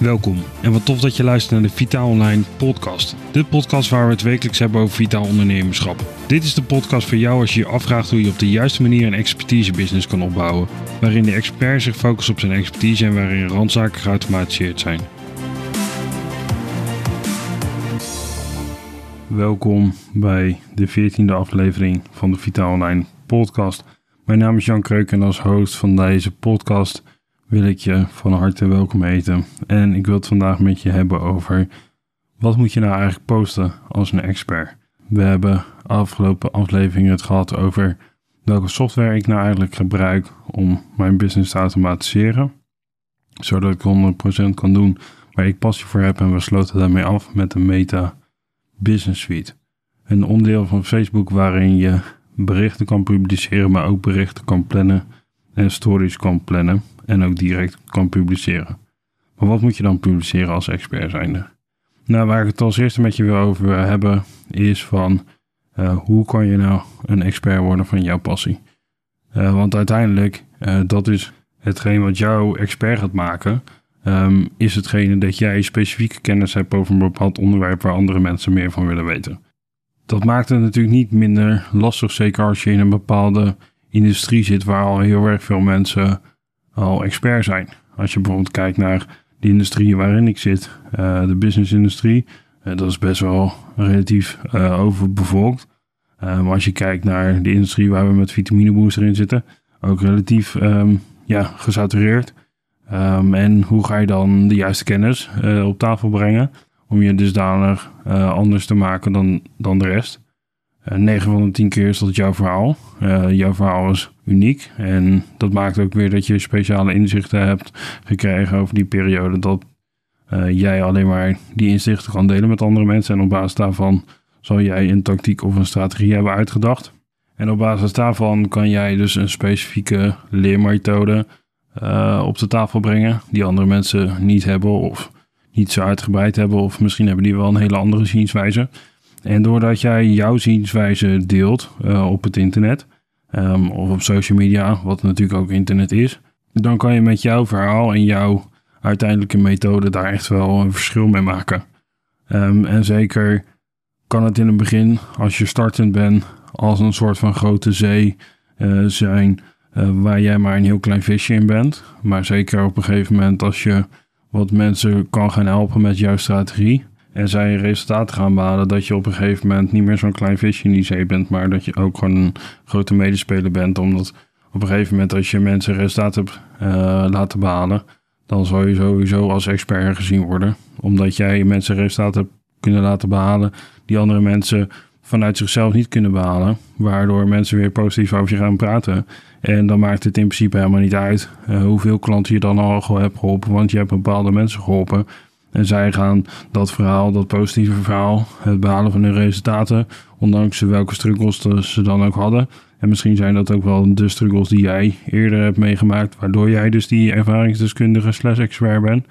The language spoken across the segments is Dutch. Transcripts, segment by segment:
Welkom en wat tof dat je luistert naar de Vitaal Online podcast. De podcast waar we het wekelijks hebben over vitaal ondernemerschap. Dit is de podcast voor jou als je je afvraagt hoe je op de juiste manier een expertise-business kan opbouwen. Waarin de expert zich focust op zijn expertise en waarin randzaken geautomatiseerd zijn. Welkom bij de 14e aflevering van de Vitaal Online podcast. Mijn naam is Jan Kreuk en als host van deze podcast wil ik je van harte welkom heten. En ik wil het vandaag met je hebben over wat moet je nou eigenlijk posten als een expert. We hebben afgelopen afleveringen het gehad over welke software ik nou eigenlijk gebruik om mijn business te automatiseren. Zodat ik 100% kan doen waar ik passie voor heb en we sloten daarmee af met de Meta Business Suite. Een onderdeel van Facebook waarin je berichten kan publiceren, maar ook berichten kan plannen en stories kan plannen en ook direct kan publiceren. Maar wat moet je dan publiceren als expert zijnde? Nou, waar ik het als eerste met je wil over hebben, is van uh, hoe kan je nou een expert worden van jouw passie? Uh, want uiteindelijk, uh, dat is hetgeen wat jou expert gaat maken, um, is hetgene dat jij specifieke kennis hebt over een bepaald onderwerp waar andere mensen meer van willen weten. Dat maakt het natuurlijk niet minder lastig, zeker als je in een bepaalde industrie zit waar al heel erg veel mensen al expert zijn. Als je bijvoorbeeld kijkt naar de industrie waarin ik zit, uh, de businessindustrie, uh, dat is best wel relatief uh, overbevolkt. maar als je kijkt naar de industrie waar we met vitamine booster in zitten, ook relatief um, ja, gesatureerd. Um, en hoe ga je dan de juiste kennis op tafel brengen om je dusdanig anders te maken dan, dan de rest? 9 van de 10 keer is dat jouw verhaal. Uh, jouw verhaal is uniek. En dat maakt ook weer dat je speciale inzichten hebt gekregen over die periode. Dat uh, jij alleen maar die inzichten kan delen met andere mensen. En op basis daarvan zal jij een tactiek of een strategie hebben uitgedacht. En op basis daarvan kan jij dus een specifieke leermethode op de tafel brengen. Die andere mensen niet hebben of niet zo uitgebreid hebben. Of misschien hebben die wel een hele andere zienswijze. En doordat jij jouw zienswijze deelt uh, op het internet um, of op social media, wat natuurlijk ook internet is, dan kan je met jouw verhaal en jouw uiteindelijke methode daar echt wel een verschil mee maken. Um, en zeker kan het in het begin, als je startend bent, als een soort van grote zee uh, zijn uh, waar jij maar een heel klein visje in bent. Maar zeker op een gegeven moment als je wat mensen kan gaan helpen met jouw strategie, en zij resultaten gaan behalen, dat je op een gegeven moment niet meer zo'n klein visje in die zee bent, maar dat je ook gewoon een grote medespeler bent. Omdat op een gegeven moment, als je mensen resultaten hebt uh, laten behalen, dan zal je sowieso als expert gezien worden. Omdat jij mensen resultaten hebt kunnen laten behalen die andere mensen vanuit zichzelf niet kunnen behalen. Waardoor mensen weer positief over je gaan praten. En dan maakt het in principe helemaal niet uit uh, hoeveel klanten je dan al hebt geholpen, want je hebt bepaalde mensen geholpen. En zij gaan dat verhaal, dat positieve verhaal, het behalen van hun resultaten, ondanks welke struggles ze dan ook hadden. En misschien zijn dat ook wel de struggles die jij eerder hebt meegemaakt, waardoor jij dus die ervaringsdeskundige slash expert bent.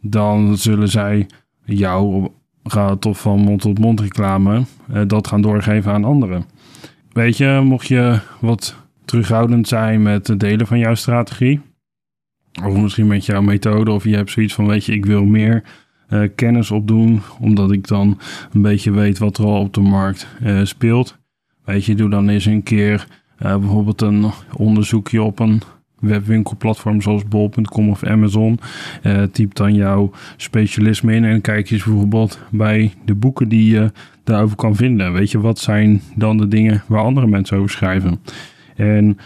Dan zullen zij jou, gaat toch van mond tot mond reclame, eh, dat gaan doorgeven aan anderen. Weet je, mocht je wat terughoudend zijn met het delen van jouw strategie, of misschien met jouw methode, of je hebt zoiets van, weet je, ik wil meer uh, kennis opdoen, omdat ik dan een beetje weet wat er al op de markt uh, speelt. Weet je, doe dan eens een keer uh, bijvoorbeeld een onderzoekje op een webwinkelplatform zoals bol.com of Amazon. typ dan jouw specialisme in en kijk eens bijvoorbeeld bij de boeken die je daarover kan vinden. Weet je, wat zijn dan de dingen waar andere mensen over schrijven? En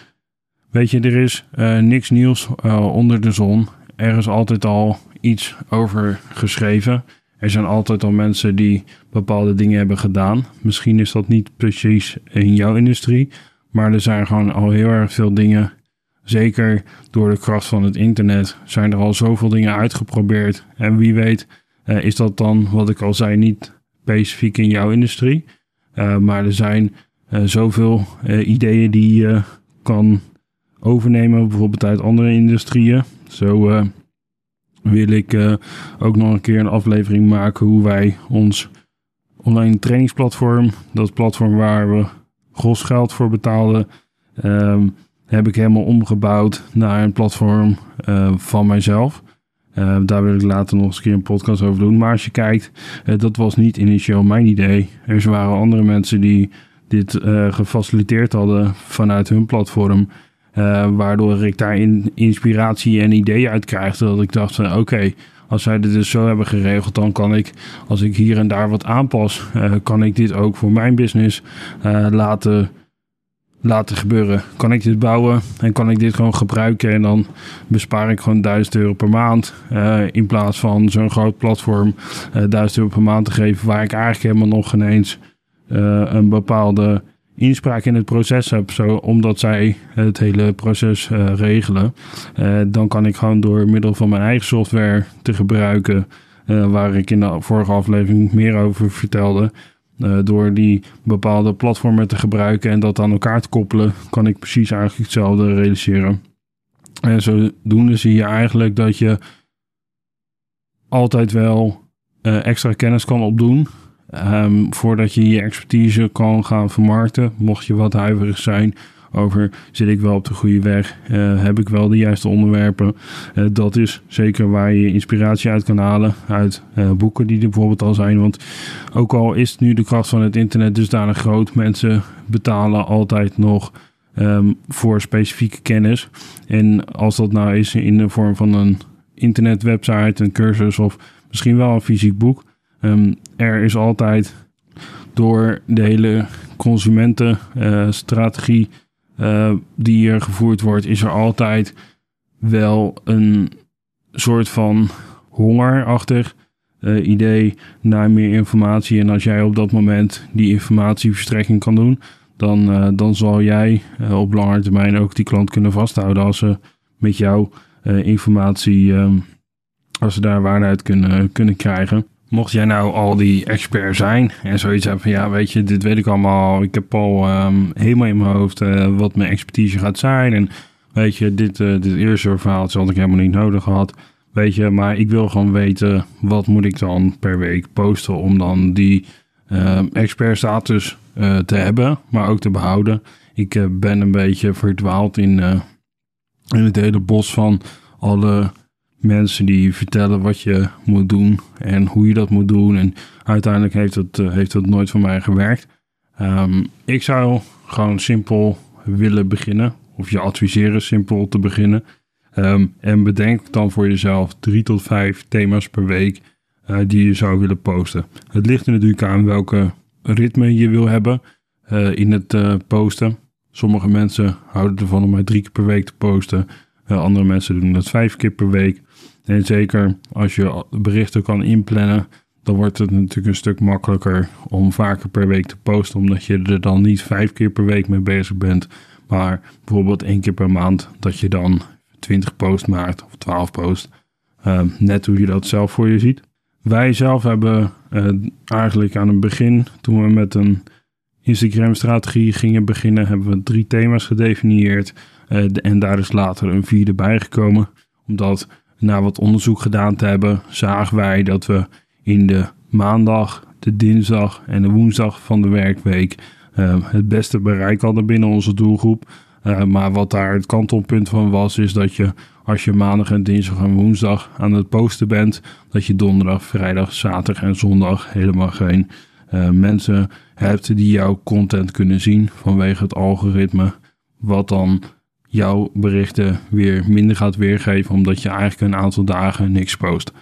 Weet je, er is uh, niks nieuws uh, onder de zon. Er is altijd al iets over geschreven. Er zijn altijd al mensen die bepaalde dingen hebben gedaan. Misschien is dat niet precies in jouw industrie, maar er zijn gewoon al heel erg veel dingen. Zeker door de kracht van het internet zijn er al zoveel dingen uitgeprobeerd. En wie weet, uh, is dat dan, wat ik al zei, niet specifiek in jouw industrie. maar er zijn zoveel ideeën die je kan overnemen, bijvoorbeeld uit andere industrieën. Zo uh, wil ik uh, ook nog een keer een aflevering maken hoe wij ons online trainingsplatform, dat platform waar we gros geld voor betaalden, um, heb ik helemaal omgebouwd naar een platform uh, van mijzelf. Daar wil ik later nog eens een podcast over doen. Maar als je kijkt, dat was niet initieel mijn idee. Er waren andere mensen die dit gefaciliteerd hadden vanuit hun platform. Waardoor ik daar in inspiratie en ideeën uit krijg. Dat ik dacht van oké, als zij dit dus zo hebben geregeld, dan kan ik, als ik hier en daar wat aanpas, kan ik dit ook voor mijn business laten laten gebeuren. Kan ik dit bouwen en kan ik dit gewoon gebruiken en dan bespaar ik gewoon 1000 euro per maand. In plaats van zo'n groot platform eh, 1000 euro per maand te geven waar ik eigenlijk helemaal nog ineens een bepaalde inspraak in het proces heb. Zo, omdat zij het hele proces regelen. dan kan ik gewoon door middel van mijn eigen software te gebruiken. waar ik in de vorige aflevering meer over vertelde. Door die bepaalde platformen te gebruiken en dat aan elkaar te koppelen, kan ik precies eigenlijk hetzelfde realiseren. En zodoende zie je eigenlijk dat je altijd wel extra kennis kan opdoen. Um, voordat je je expertise kan gaan vermarkten, mocht je wat huiverig zijn over zit ik wel op de goede weg, uh, heb ik wel de juiste onderwerpen. Uh, dat is zeker waar je inspiratie uit kan halen uit uh, boeken die er bijvoorbeeld al zijn. Want ook al is nu de kracht van het internet dusdanig groot, mensen betalen altijd nog um, voor specifieke kennis. En als dat nou is in de vorm van een internetwebsite, een cursus of misschien wel een fysiek boek, um, er is altijd door de hele consumentenstrategie uh, die hier gevoerd wordt, is er altijd wel een soort van hongerachtig uh, idee naar meer informatie. En als jij op dat moment die informatieverstrekking kan doen, dan, uh, dan zal jij op lange termijn ook die klant kunnen vasthouden als ze met jou informatie, um, als ze daar waarde uit kunnen, kunnen krijgen. Mocht jij nou al die expert zijn en zoiets hebben van ja, weet je, dit weet ik allemaal. Ik heb al um, helemaal in mijn hoofd uh, wat mijn expertise gaat zijn. En weet je, dit, uh, dit eerste verhaal had ik helemaal niet nodig gehad. Weet je, maar ik wil gewoon weten wat moet ik dan per week posten om dan die uh, expert status uh, te hebben, maar ook te behouden. Ik ben een beetje verdwaald in, in het hele bos van alle mensen die vertellen wat je moet doen en hoe je dat moet doen. En uiteindelijk heeft het, uh, heeft het nooit voor mij gewerkt. Um, ik zou gewoon simpel willen beginnen, of je adviseren simpel te beginnen. Um, en bedenk dan voor jezelf drie tot vijf thema's per week uh, die je zou willen posten. Het ligt er natuurlijk aan welke ritme je wil hebben uh, in het posten. Sommige mensen houden ervan om maar drie keer per week te posten. andere mensen doen dat vijf keer per week. En zeker als je berichten kan inplannen, dan wordt het natuurlijk een stuk makkelijker om vaker per week te posten, omdat je er dan niet vijf keer per week mee bezig bent, maar bijvoorbeeld één keer per maand dat je dan 20 post maakt of 12 post. Uh, net hoe je dat zelf voor je ziet. Wij zelf hebben uh, eigenlijk aan het begin, toen we met een Instagram-strategie gingen beginnen, hebben we drie thema's gedefinieerd. Uh, en daar is later een vierde bijgekomen, omdat na wat onderzoek gedaan te hebben, zagen wij dat we in de maandag, de dinsdag en de woensdag van de werkweek uh, het beste bereik hadden binnen onze doelgroep. Uh, maar wat daar het kantelpunt van was, is dat je als je maandag en dinsdag en woensdag aan het posten bent, dat je donderdag, vrijdag, zaterdag en zondag helemaal geen uh, mensen hebt die jouw content kunnen zien vanwege het algoritme. Wat dan jouw berichten weer minder gaat weergeven, omdat je eigenlijk een aantal dagen niks post.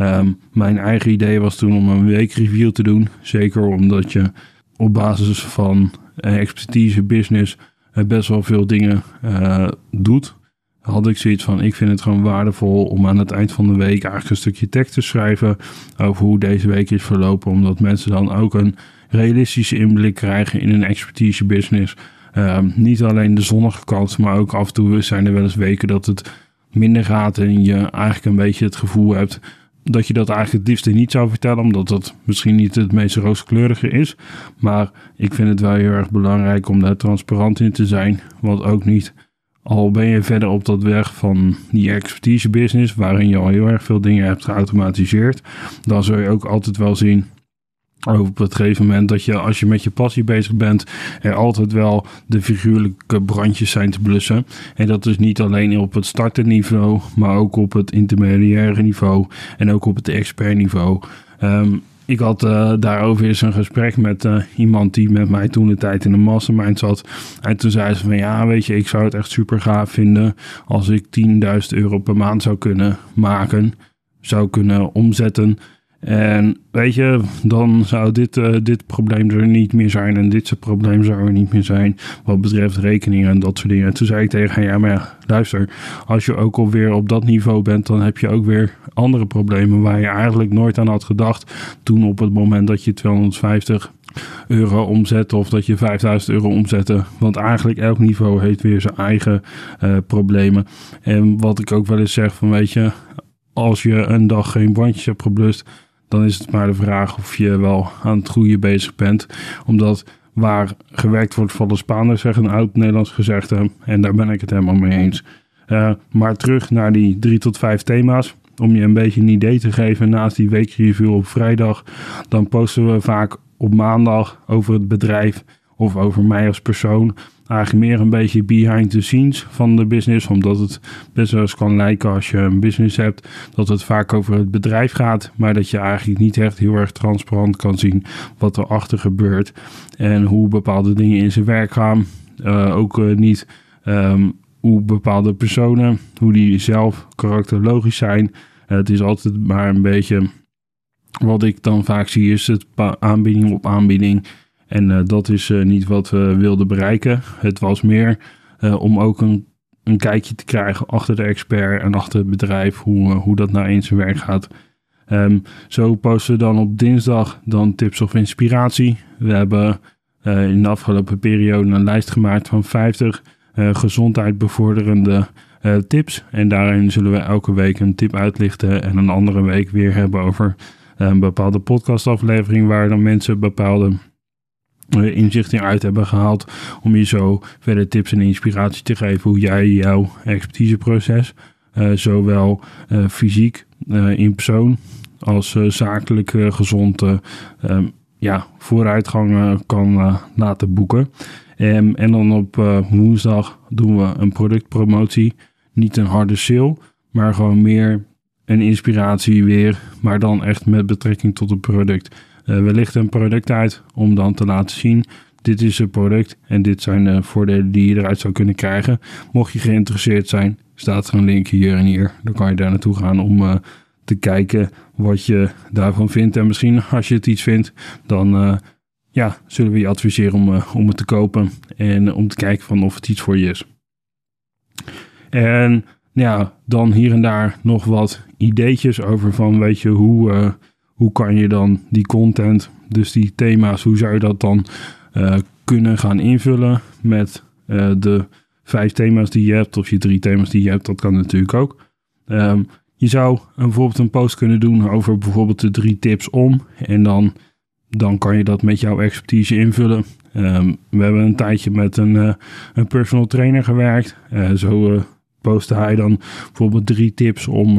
Um, mijn eigen idee was toen om een weekreview te doen. Zeker omdat je op basis van uh, expertise, business, uh, best wel veel dingen uh, doet. Had ik zoiets van: ik vind het gewoon waardevol om aan het eind van de week eigenlijk een stukje tekst te schrijven over hoe deze week is verlopen. Omdat mensen dan ook een realistische inblik krijgen in een expertise business. Ehm, niet alleen de zonnige kant, maar ook af en toe zijn er wel eens weken dat het minder gaat en je eigenlijk een beetje het gevoel hebt dat je dat eigenlijk het liefste niet zou vertellen, omdat dat misschien niet het meest rooskleurige is. Maar ik vind het wel heel erg belangrijk om daar transparant in te zijn, want ook niet. Al ben je verder op dat weg van die expertise business, waarin je al heel erg veel dingen hebt geautomatiseerd, dan zul je ook altijd wel zien op het gegeven moment dat je, als je met je passie bezig bent, er altijd wel de figuurlijke brandjes zijn te blussen. En dat is niet alleen op het starterniveau, maar ook op het intermediaire niveau en ook op het expertniveau. Um, ik had uh, daarover eens een gesprek met uh, iemand die met mij toen de tijd in de mastermind zat. En toen zei ze van ja, weet je, ik zou het echt super gaaf vinden als ik 10.000 euro per maand zou kunnen maken, zou kunnen omzetten. En weet je, dan zou dit, uh, dit probleem er niet meer zijn. En dit soort probleem zou er niet meer zijn. Wat betreft rekeningen en dat soort dingen. En toen zei ik tegen haar: Ja, maar ja, luister. Als je ook alweer op dat niveau bent, dan heb je ook weer andere problemen. Waar je eigenlijk nooit aan had gedacht. Toen op het moment dat je 250 euro omzet of dat je 5000 euro omzette. Want eigenlijk elk niveau heeft weer zijn eigen uh, problemen. En wat ik ook wel eens zeg: van weet je, als je een dag geen bandjes hebt geblust dan is het maar de vraag of je wel aan het goede bezig bent. Omdat waar gewerkt wordt van de Spaanders, zegt een oud-Nederlands gezegde. En daar ben ik het helemaal mee eens. Uh, maar terug naar die drie tot vijf thema's. Om je een beetje een idee te geven naast die weekreview op vrijdag. Dan posten we vaak op maandag over het bedrijf of over mij als persoon eigenlijk meer een beetje behind the scenes van de business. Omdat het best wel eens kan lijken als je een business hebt, dat het vaak over het bedrijf gaat. Maar dat je eigenlijk niet echt heel erg transparant kan zien wat er achter gebeurt. En hoe bepaalde dingen in zijn werk gaan. Uh, ook uh, niet um, hoe bepaalde personen, hoe die zelf karakterologisch zijn. Het is altijd maar een beetje. Wat ik dan vaak zie is het aanbieding op aanbieding. En uh, dat is uh, niet wat we wilden bereiken. Het was meer uh, om ook een, een kijkje te krijgen achter de expert en achter het bedrijf, hoe, hoe dat nou in zijn werk gaat. Um, zo posten we dan op dinsdag dan tips of inspiratie. We hebben in de afgelopen periode een lijst gemaakt van 50 gezondheid bevorderende tips. En daarin zullen we elke week een tip uitlichten en een andere week weer hebben over een bepaalde podcastaflevering waar dan mensen bepaalde uh, inzichten uit hebben gehaald. Om je zo verder tips en inspiratie te geven hoe jij jouw expertiseproces, uh, zowel uh, fysiek in persoon als zakelijk gezond, um, ja, vooruitgang kan laten boeken. Um, en dan op woensdag doen we een productpromotie. Niet een harde sale, maar gewoon meer een inspiratie weer, maar dan echt met betrekking tot het product. Uh, we lichten een product uit om dan te laten zien. Dit is het product en dit zijn de voordelen die je eruit zou kunnen krijgen. Mocht je geïnteresseerd zijn, staat er een link hier en hier. Dan kan je daar naartoe gaan om uh, te kijken wat je daarvan vindt. En misschien als je het iets vindt, dan ja, zullen we je adviseren om, om het te kopen. En om te kijken van of het iets voor je is. En ja, dan hier en daar nog wat ideetjes over van weet je hoe hoe kan je dan die content, dus die thema's, hoe zou je dat dan uh, kunnen gaan invullen met uh, de vijf thema's die je hebt, of je drie thema's die je hebt, dat kan natuurlijk ook. Um, je zou bijvoorbeeld een post kunnen doen over bijvoorbeeld de drie tips om. En dan, dan kan je dat met jouw expertise invullen. Um, we hebben een tijdje met een, uh, een personal trainer gewerkt. zo postte hij dan bijvoorbeeld drie tips om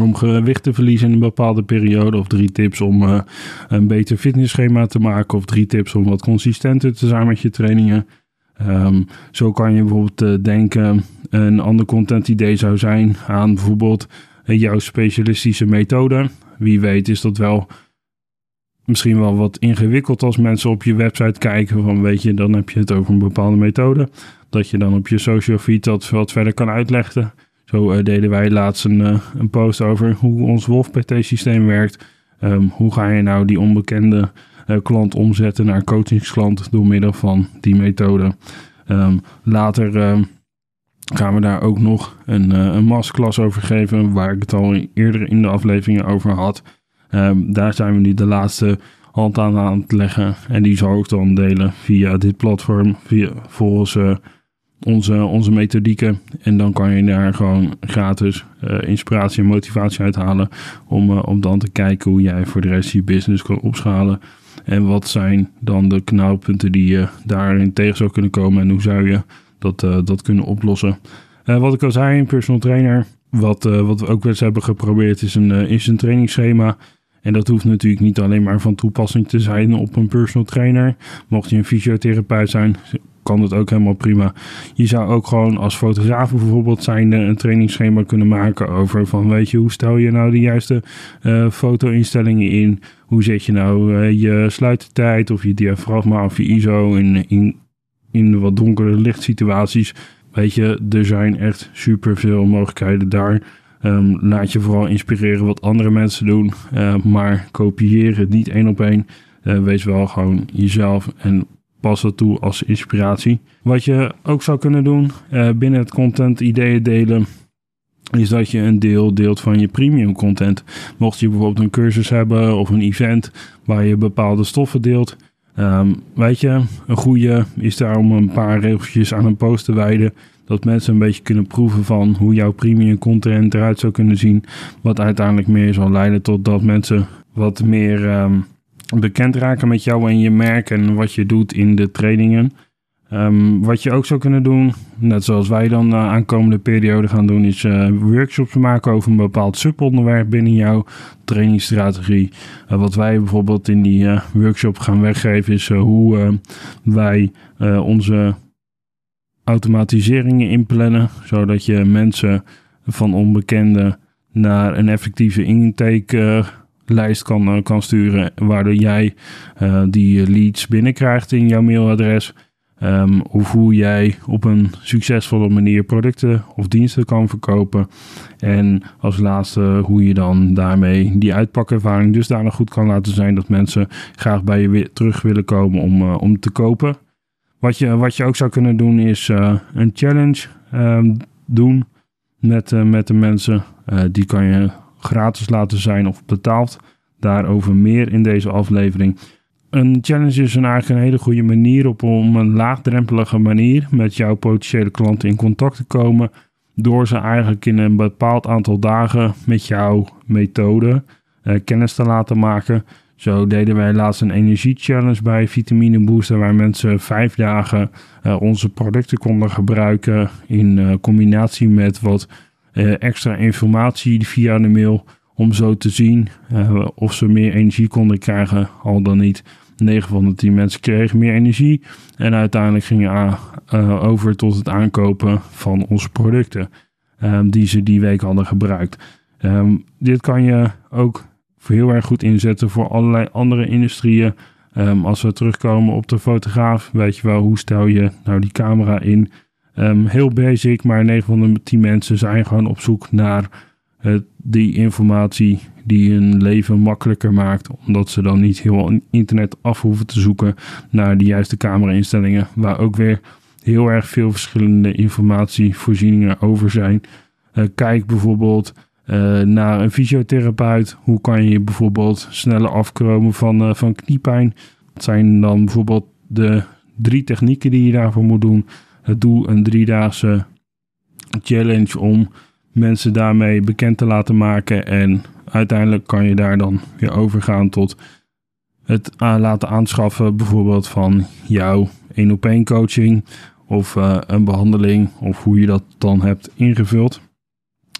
om gewicht te verliezen in een bepaalde periode. Of drie tips om uh, een beter fitnessschema te maken. Of drie tips om wat consistenter te zijn met je trainingen. Um, zo kan je bijvoorbeeld uh, denken, een ander content idee zou zijn aan bijvoorbeeld uh, jouw specialistische methode. Wie weet is dat wel misschien wel wat ingewikkeld als mensen op je website kijken. Van weet je, dan heb je het over een bepaalde methode. Dat je dan op je social feed dat wat verder kan uitleggen. Zo uh, deden wij laatst een, uh, een post over hoe ons WolfPT-systeem werkt. Um, hoe ga je nou die onbekende uh, klant omzetten naar coachingsklant door middel van die methode. Um, later uh, gaan we daar ook nog een, een masterclass over geven, waar ik het al eerder in de afleveringen over had. Daar zijn we nu de laatste hand aan aan het leggen. En die zal ik dan delen via dit platform, via, volgens onze, onze methodieken. En dan kan je daar gewoon gratis uh, inspiratie en motivatie uithalen. Om, uh, om dan te kijken hoe jij voor de rest je business kan opschalen. En wat zijn dan de knauwpunten die je daarin tegen zou kunnen komen. En hoe zou je dat, uh, dat kunnen oplossen. wat ik al zei, een personal trainer. Wat, wat we ook wel eens hebben geprobeerd is een, is een trainingsschema. En dat hoeft natuurlijk niet alleen maar van toepassing te zijn op een personal trainer. Mocht je een fysiotherapeut zijn, kan dat ook helemaal prima. Je zou ook gewoon als fotograaf bijvoorbeeld zijn een trainingsschema kunnen maken over van weet je, hoe stel je nou de juiste uh, foto-instellingen in? Hoe zet je nou uh, je sluitertijd of je diafragma of je ISO in, in, in wat donkere lichtsituaties? Weet je, er zijn echt super veel mogelijkheden daar. Um, laat je vooral inspireren wat andere mensen doen, uh, maar kopieer het niet één op één. wees wel gewoon jezelf en pas dat toe als inspiratie. Wat je ook zou kunnen doen uh, binnen het content ideeën delen, is dat je een deel deelt van je premium content. Mocht je bijvoorbeeld een cursus hebben of een event waar je bepaalde stoffen deelt. Um, weet je, een goede is daar om een paar regeltjes aan een post te wijden. Dat mensen een beetje kunnen proeven van hoe jouw premium content eruit zou kunnen zien. Wat uiteindelijk meer zal leiden tot dat mensen wat meer um, bekend raken met jou en je merk en wat je doet in de trainingen. Um, wat je ook zou kunnen doen, net zoals wij dan de aankomende periode gaan doen, is uh, workshops maken over een bepaald subonderwerp binnen jouw trainingsstrategie. Uh, wat wij bijvoorbeeld in die uh, workshop gaan weggeven, is hoe wij onze automatiseringen inplannen, zodat je mensen van onbekende naar een effectieve intake lijst kan, eh, kan sturen. Waardoor jij uh, die leads binnenkrijgt in jouw mailadres. Um, of hoe jij op een succesvolle manier producten of diensten kan verkopen. En als laatste hoe je dan daarmee die uitpakervaring dus daar nog goed kan laten zijn dat mensen graag bij je weer terug willen komen om, om te kopen. Wat je, wat je ook zou kunnen doen is een challenge um, doen met, met de mensen. die kan je gratis laten zijn of betaald. Daarover meer in deze aflevering. Een challenge is eigenlijk een hele goede manier op om een laagdrempelige manier met jouw potentiële klanten in contact te komen. Door ze eigenlijk in een bepaald aantal dagen met jouw methode eh, kennis te laten maken. Zo deden wij laatst een energie-challenge bij Vitamine Booster, waar mensen vijf dagen uh, onze producten konden gebruiken in uh, combinatie met wat extra informatie via de mail. Om zo te zien uh, of ze meer energie konden krijgen, al dan niet. 9 van de 10 mensen kregen meer energie. En uiteindelijk gingen uh, over tot het aankopen van onze producten. Die ze die week hadden gebruikt. Um, dit kan je ook heel erg goed inzetten voor allerlei andere industrieën. Um, als we terugkomen op de fotograaf, weet je wel, hoe stel je nou die camera in? Um, heel basic, maar 9 van de 10 mensen zijn gewoon op zoek naar uh, die informatie die hun leven makkelijker maakt. Omdat ze dan niet heel internet af hoeven te zoeken naar de juiste camera-instellingen. Waar ook weer heel erg veel verschillende informatievoorzieningen over zijn. Uh, kijk bijvoorbeeld uh, naar een fysiotherapeut. Hoe kan je bijvoorbeeld sneller afkomen van, van kniepijn? Dat zijn dan bijvoorbeeld de drie technieken die je daarvoor moet doen doe een driedaagse challenge om mensen daarmee bekend te laten maken. En uiteindelijk kan je daar dan weer overgaan tot het laten aanschaffen, bijvoorbeeld van jouw één op één coaching of uh, een behandeling of hoe je dat dan hebt ingevuld.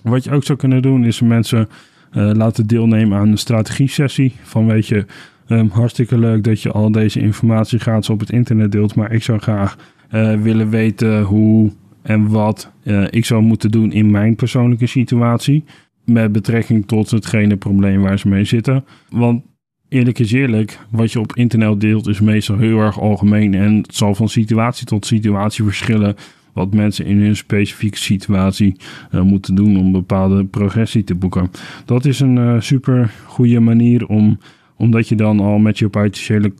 Wat je ook zou kunnen doen is mensen uh, laten deelnemen aan een strategie sessie van weet je, um, hartstikke leuk dat je al deze informatie gratis op het internet deelt, maar ik zou graag willen weten hoe en wat uh, ik zou moeten doen in mijn persoonlijke situatie. Met betrekking tot hetgene probleem waar ze mee zitten. Want eerlijk is eerlijk, wat je op internet deelt is meestal heel erg algemeen. En het zal van situatie tot situatie verschillen. Wat mensen in hun specifieke situatie uh, moeten doen om bepaalde progressie te boeken. Dat is een uh, super goede manier om, omdat je dan al met je potentiële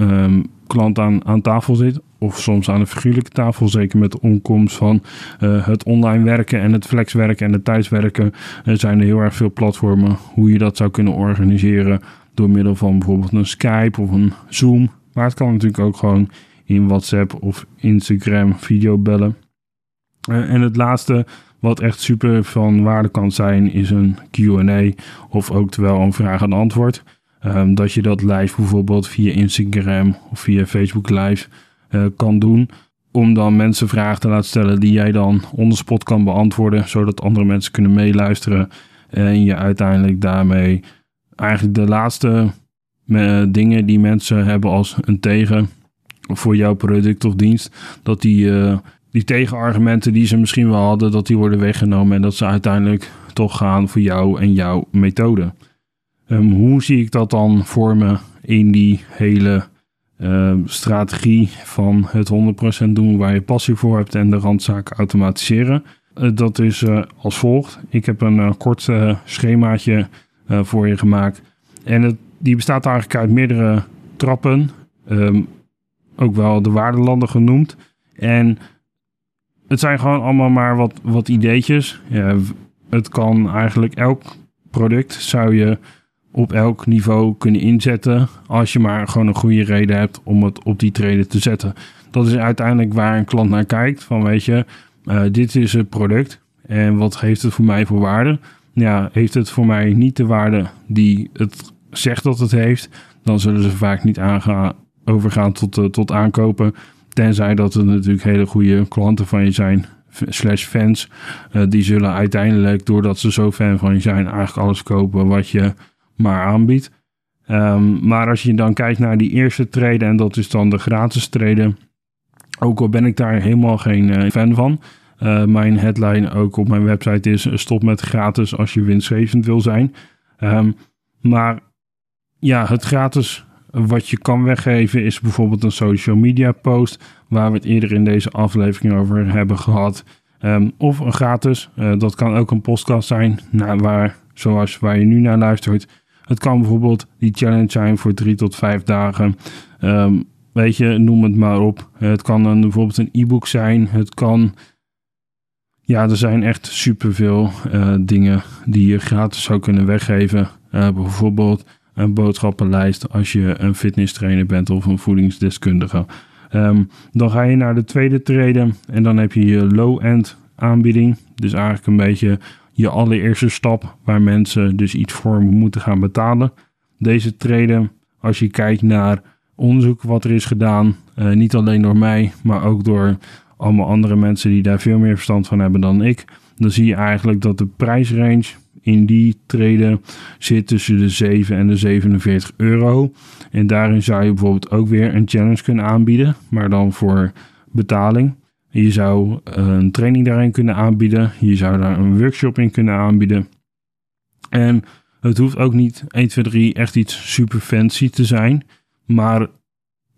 um, klant aan, aan tafel zit. Of soms aan een figuurlijke tafel. Zeker met de onkomst van uh, het online werken en het flexwerken en het thuiswerken. Er zijn er heel erg veel platformen hoe je dat zou kunnen organiseren. Door middel van bijvoorbeeld een Skype of een Zoom. Maar het kan natuurlijk ook gewoon in WhatsApp of Instagram videobellen. Uh, en het laatste wat echt super van waarde kan zijn is een Q&A of ook terwijl een vraag en antwoord. Um, dat je dat live bijvoorbeeld via Instagram of via Facebook live uh, kan doen. Om dan mensen vragen te laten stellen die jij dan on spot kan beantwoorden. Zodat andere mensen kunnen meeluisteren. En je uiteindelijk daarmee eigenlijk de laatste dingen die mensen hebben als een tegen voor jouw product of dienst, dat die, die tegenargumenten die ze misschien wel hadden, dat die worden weggenomen en dat ze uiteindelijk toch gaan voor jou en jouw methode. Ehm, hoe zie ik dat dan voor me in die hele ehm, strategie van het 100% doen waar je passie voor hebt en de randzaken automatiseren? Uh, dat is uh, als volgt. Ik heb een uh, kort schemaatje voor je gemaakt. En het, die bestaat eigenlijk uit meerdere trappen. Um, ook wel de waardelanden genoemd. En het zijn gewoon allemaal maar wat, wat ideetjes. Ja, het kan eigenlijk elk product zou je op elk niveau kunnen inzetten. Als je maar gewoon een goede reden hebt om het op die treden te zetten. Dat is uiteindelijk waar een klant naar kijkt. Van weet je, uh, dit is het product. En wat heeft het voor mij voor waarde? Ja, heeft het voor mij niet de waarde die het zegt dat het heeft, dan zullen ze vaak niet overgaan tot, uh, tot aankopen. Tenzij dat het natuurlijk hele goede klanten van je zijn, slash fans. Uh, die zullen uiteindelijk, doordat ze zo fan van je zijn, eigenlijk alles kopen wat je maar aanbiedt. Um, maar als je dan kijkt naar die eerste treden, en dat is dan de gratis treden. Ook al ben ik daar helemaal geen uh, fan van. Uh, mijn headline ook op mijn website is: stop met gratis als je winstgevend wil zijn. Um, maar ja, het gratis wat je kan weggeven is bijvoorbeeld een social media post, waar we het eerder in deze aflevering over hebben gehad. Um, of een gratis, dat kan ook een podcast zijn, waar, zoals waar je nu naar luistert. Het kan bijvoorbeeld die challenge zijn voor drie tot vijf dagen. Um, weet je, noem het maar op. Het kan een, bijvoorbeeld een e-book zijn. Het kan. Ja, er zijn echt superveel uh, dingen die je gratis zou kunnen weggeven. Uh, bijvoorbeeld een boodschappenlijst als je een fitness trainer bent of een voedingsdeskundige. Um, dan ga je naar de tweede treden en dan heb je je low-end aanbieding. Dus eigenlijk een beetje je allereerste stap waar mensen dus iets voor moeten gaan betalen. Deze treden, als je kijkt naar onderzoek wat er is gedaan, uh, niet alleen door mij, maar ook door allemaal andere mensen die daar veel meer verstand van hebben dan ik, dan zie je eigenlijk dat de prijsrange in die treden zit tussen de 7 en de 47 euro. En daarin zou je bijvoorbeeld ook weer een challenge kunnen aanbieden, maar dan voor betaling. Je zou eh, een training daarin kunnen aanbieden. Je zou daar een workshop in kunnen aanbieden. En het hoeft ook niet 1, 2, 3 echt iets super fancy te zijn. Maar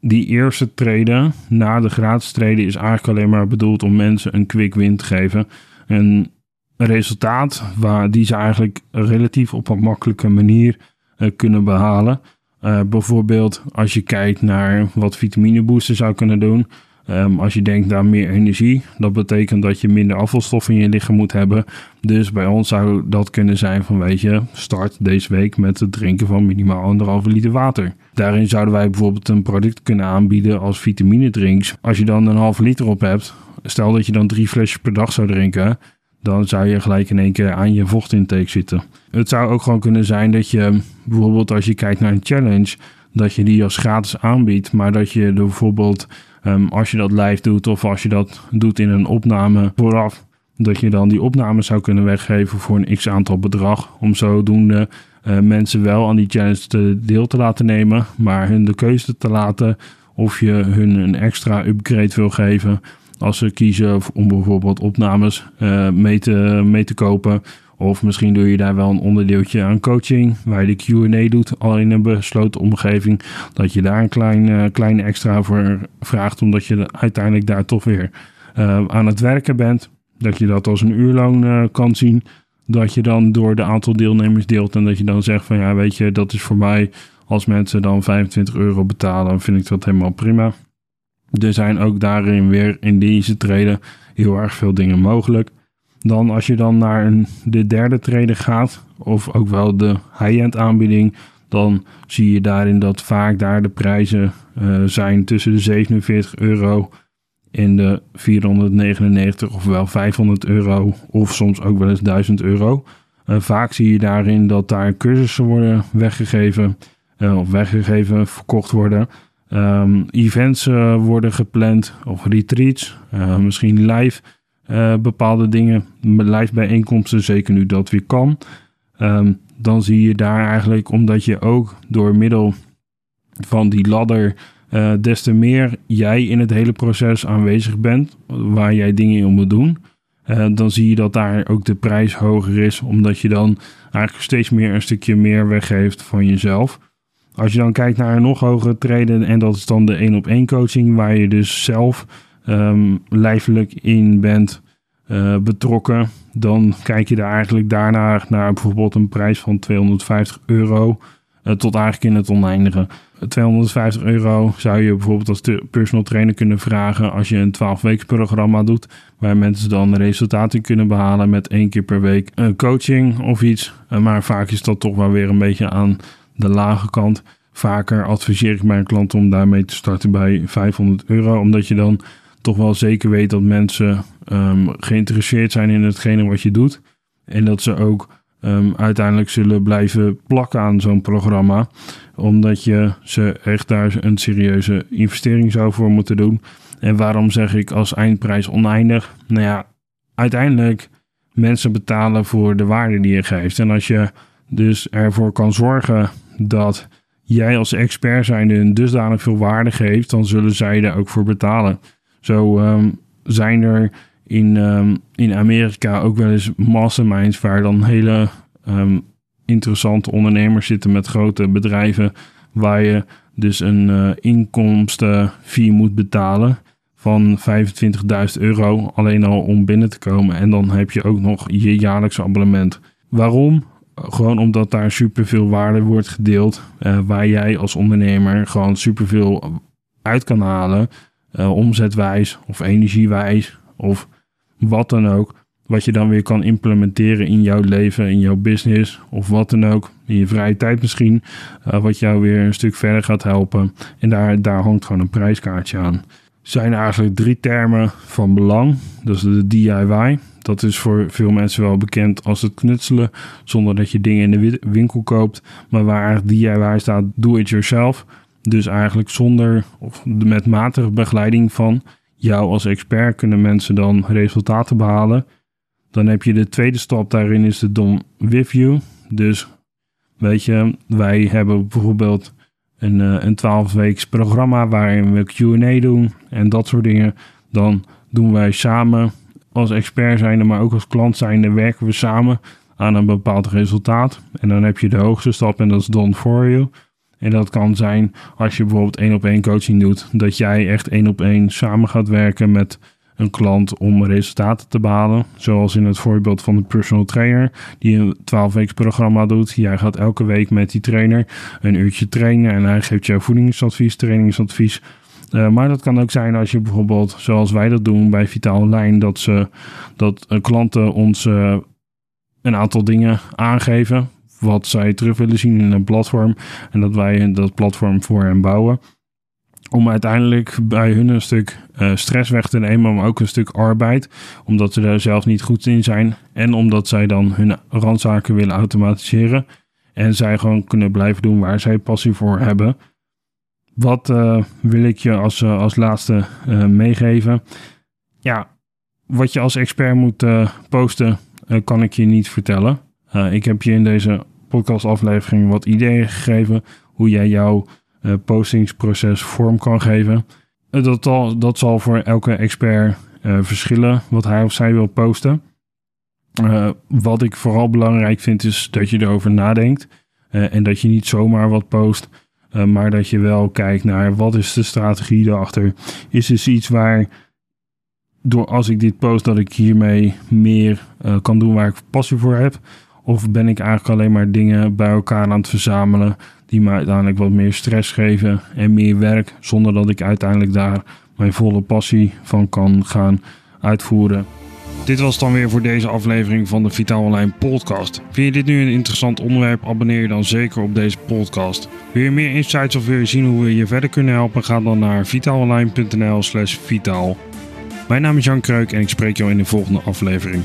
die eerste treden na de gratis treden is eigenlijk alleen maar bedoeld om mensen een quick win te geven. Een resultaat waar die ze eigenlijk relatief op een makkelijke manier uh, kunnen behalen. Uh, bijvoorbeeld als je kijkt naar wat vitaminebooster zou kunnen doen. Um, als je denkt aan meer energie, dat betekent dat je minder afvalstoffen in je lichaam moet hebben. Dus bij ons zou dat kunnen zijn van weet je, start deze week met het drinken van minimaal anderhalve liter water. Daarin zouden wij bijvoorbeeld een product kunnen aanbieden als vitaminedrinks. Als je dan een halve liter op hebt, stel dat je dan drie flesjes per dag zou drinken, dan zou je gelijk in één keer aan je vochtintake zitten. Het zou ook gewoon kunnen zijn dat je bijvoorbeeld als je kijkt naar een challenge, dat je die als gratis aanbiedt, maar dat je er bijvoorbeeld um, als je dat live doet of als je dat doet in een opname vooraf, dat je dan die opname zou kunnen weggeven voor een x aantal bedrag, om zodoende uh, mensen wel aan die challenge te deel te laten nemen, maar hun de keuze te laten of je hun een extra upgrade wil geven als ze kiezen om bijvoorbeeld opnames uh, mee, te, mee te kopen. Of misschien doe je daar wel een onderdeeltje aan coaching, waar je de QA doet, al in een besloten omgeving. Dat je daar een klein, kleine extra voor vraagt, omdat je uiteindelijk daar toch weer uh, aan het werken bent. Dat je dat als een uurloon uh, kan zien. Dat je dan door de aantal deelnemers deelt en dat je dan zegt van ja, weet je, dat is voor mij als mensen dan 25 euro betalen, vind ik dat helemaal prima. Er zijn ook daarin weer in deze treden heel erg veel dingen mogelijk. Dan als je dan naar een, de derde treden gaat, of ook wel de high-end aanbieding, dan zie je daarin dat vaak daar de prijzen uh, zijn tussen de 47 euro en de 499 of wel 500 euro of soms ook wel eens 1000 euro. Vaak zie je daarin dat daar cursussen worden weggegeven uh, of weggegeven, verkocht worden. Um, events uh, worden gepland of retreats, misschien live uh, bepaalde dingen, live bijeenkomsten, zeker nu dat weer kan. Um, dan zie je daar eigenlijk, omdat je ook door middel van die ladder, uh, des te meer jij in het hele proces aanwezig bent, waar jij dingen in moet doen, uh, dan zie je dat daar ook de prijs hoger is, omdat je dan eigenlijk steeds meer een stukje meer weggeeft van jezelf. Als je dan kijkt naar een nog hogere treden, en dat is dan de één op één coaching, waar je dus zelf um, lijfelijk in bent uh, betrokken, dan kijk je daar eigenlijk daarna naar bijvoorbeeld een prijs van 250 euro uh, tot eigenlijk in het oneindige. 250 euro zou je bijvoorbeeld als personal trainer kunnen vragen als je een 12 weken programma doet, waar mensen dan resultaten kunnen behalen met één keer per week een coaching of iets. Uh, maar vaak is dat toch wel weer een beetje aan de lage kant. Vaker adviseer ik mijn klanten om daarmee te starten bij 500 euro, omdat je dan toch wel zeker weet dat mensen um, geïnteresseerd zijn in hetgene wat je doet. En dat ze ook um, uiteindelijk zullen blijven plakken aan zo'n programma. Omdat je ze echt daar een serieuze investering zou voor moeten doen. En waarom zeg ik als eindprijs oneindig? Nou ja, uiteindelijk mensen betalen voor de waarde die je geeft. En als je dus ervoor kan zorgen dat jij als expert zijnde dusdanig veel waarde geeft, dan zullen zij er ook voor betalen. Zo um, zijn er in, um, in Amerika ook wel eens masterminds waar dan hele um, interessante ondernemers zitten met grote bedrijven waar je dus een uh, inkomstenfee moet betalen van 25.000 euro alleen al om binnen te komen. En dan heb je ook nog je jaarlijkse abonnement. Waarom? Gewoon omdat daar superveel waarde wordt gedeeld. Uh, waar jij als ondernemer gewoon superveel uit kan halen. Uh, omzetwijs of energiewijs of wat dan ook. Wat je dan weer kan implementeren in jouw leven, in jouw business of wat dan ook. In je vrije tijd misschien. Uh, wat jou weer een stuk verder gaat helpen. En daar, daar hangt gewoon een prijskaartje aan. Zijn eigenlijk drie termen van belang. Dat is de DIY. Dat is voor veel mensen wel bekend als het knutselen. Zonder dat je dingen in de winkel koopt. Maar waar DIY staat, do it yourself. Dus eigenlijk zonder of met matige begeleiding van jou als expert kunnen mensen dan resultaten behalen. Dan heb je de tweede stap daarin is de Done With You. Dus weet je, wij hebben bijvoorbeeld een, eh, een 12 weeks programma waarin we Q&A doen en dat soort dingen. Dan doen wij samen als expert zijnde, maar ook als klant zijnde, werken we samen aan een bepaald resultaat. En dan heb je de hoogste stap en dat is Done For You. En dat kan zijn als je bijvoorbeeld één op één coaching doet, dat jij echt één op één samen gaat werken met een klant om resultaten te behalen. Zoals in het voorbeeld van de personal trainer die een 12 weken programma doet. Jij gaat elke week met die trainer een uurtje trainen en hij geeft jou voedingsadvies, trainingsadvies. Uh, maar dat kan ook zijn als je bijvoorbeeld, zoals wij dat doen bij Vitaal Online, dat, ze, dat uh, klanten ons uh, een aantal dingen aangeven wat zij terug willen zien in een platform. En dat wij dat platform voor hen bouwen. Om uiteindelijk bij hun een stuk uh, stress weg te nemen, maar ook een stuk arbeid. Omdat ze daar zelf niet goed in zijn. En omdat zij dan hun randzaken willen automatiseren. En zij gewoon kunnen blijven doen waar zij passie voor hebben. Wat uh, wil ik je als, uh, als laatste meegeven? Ja, wat je als expert moet posten, kan ik je niet vertellen. ik heb je in deze podcastaflevering wat ideeën gegeven hoe jij jouw uh, postingsproces vorm kan geven. Uh, dat, dat zal voor elke expert uh, verschillen wat hij of zij wil posten. wat ik vooral belangrijk vind is dat je erover nadenkt en dat je niet zomaar wat post. maar dat je wel kijkt naar wat is de strategie erachter. Is dus iets waar door als ik dit post dat ik hiermee meer kan doen waar ik passie voor heb. Of ben ik eigenlijk alleen maar dingen bij elkaar aan het verzamelen die me uiteindelijk wat meer stress geven en meer werk, zonder dat ik uiteindelijk daar mijn volle passie van kan gaan uitvoeren. Dit was dan weer voor deze aflevering van de Vitaal Online podcast. Vind je dit nu een interessant onderwerp? Abonneer je dan zeker op deze podcast. Wil je meer insights of wil je zien hoe we je verder kunnen helpen? Ga dan naar vitaalonline.nl slash vitaal. Mijn naam is Jan Kreuk en ik spreek jou in de volgende aflevering.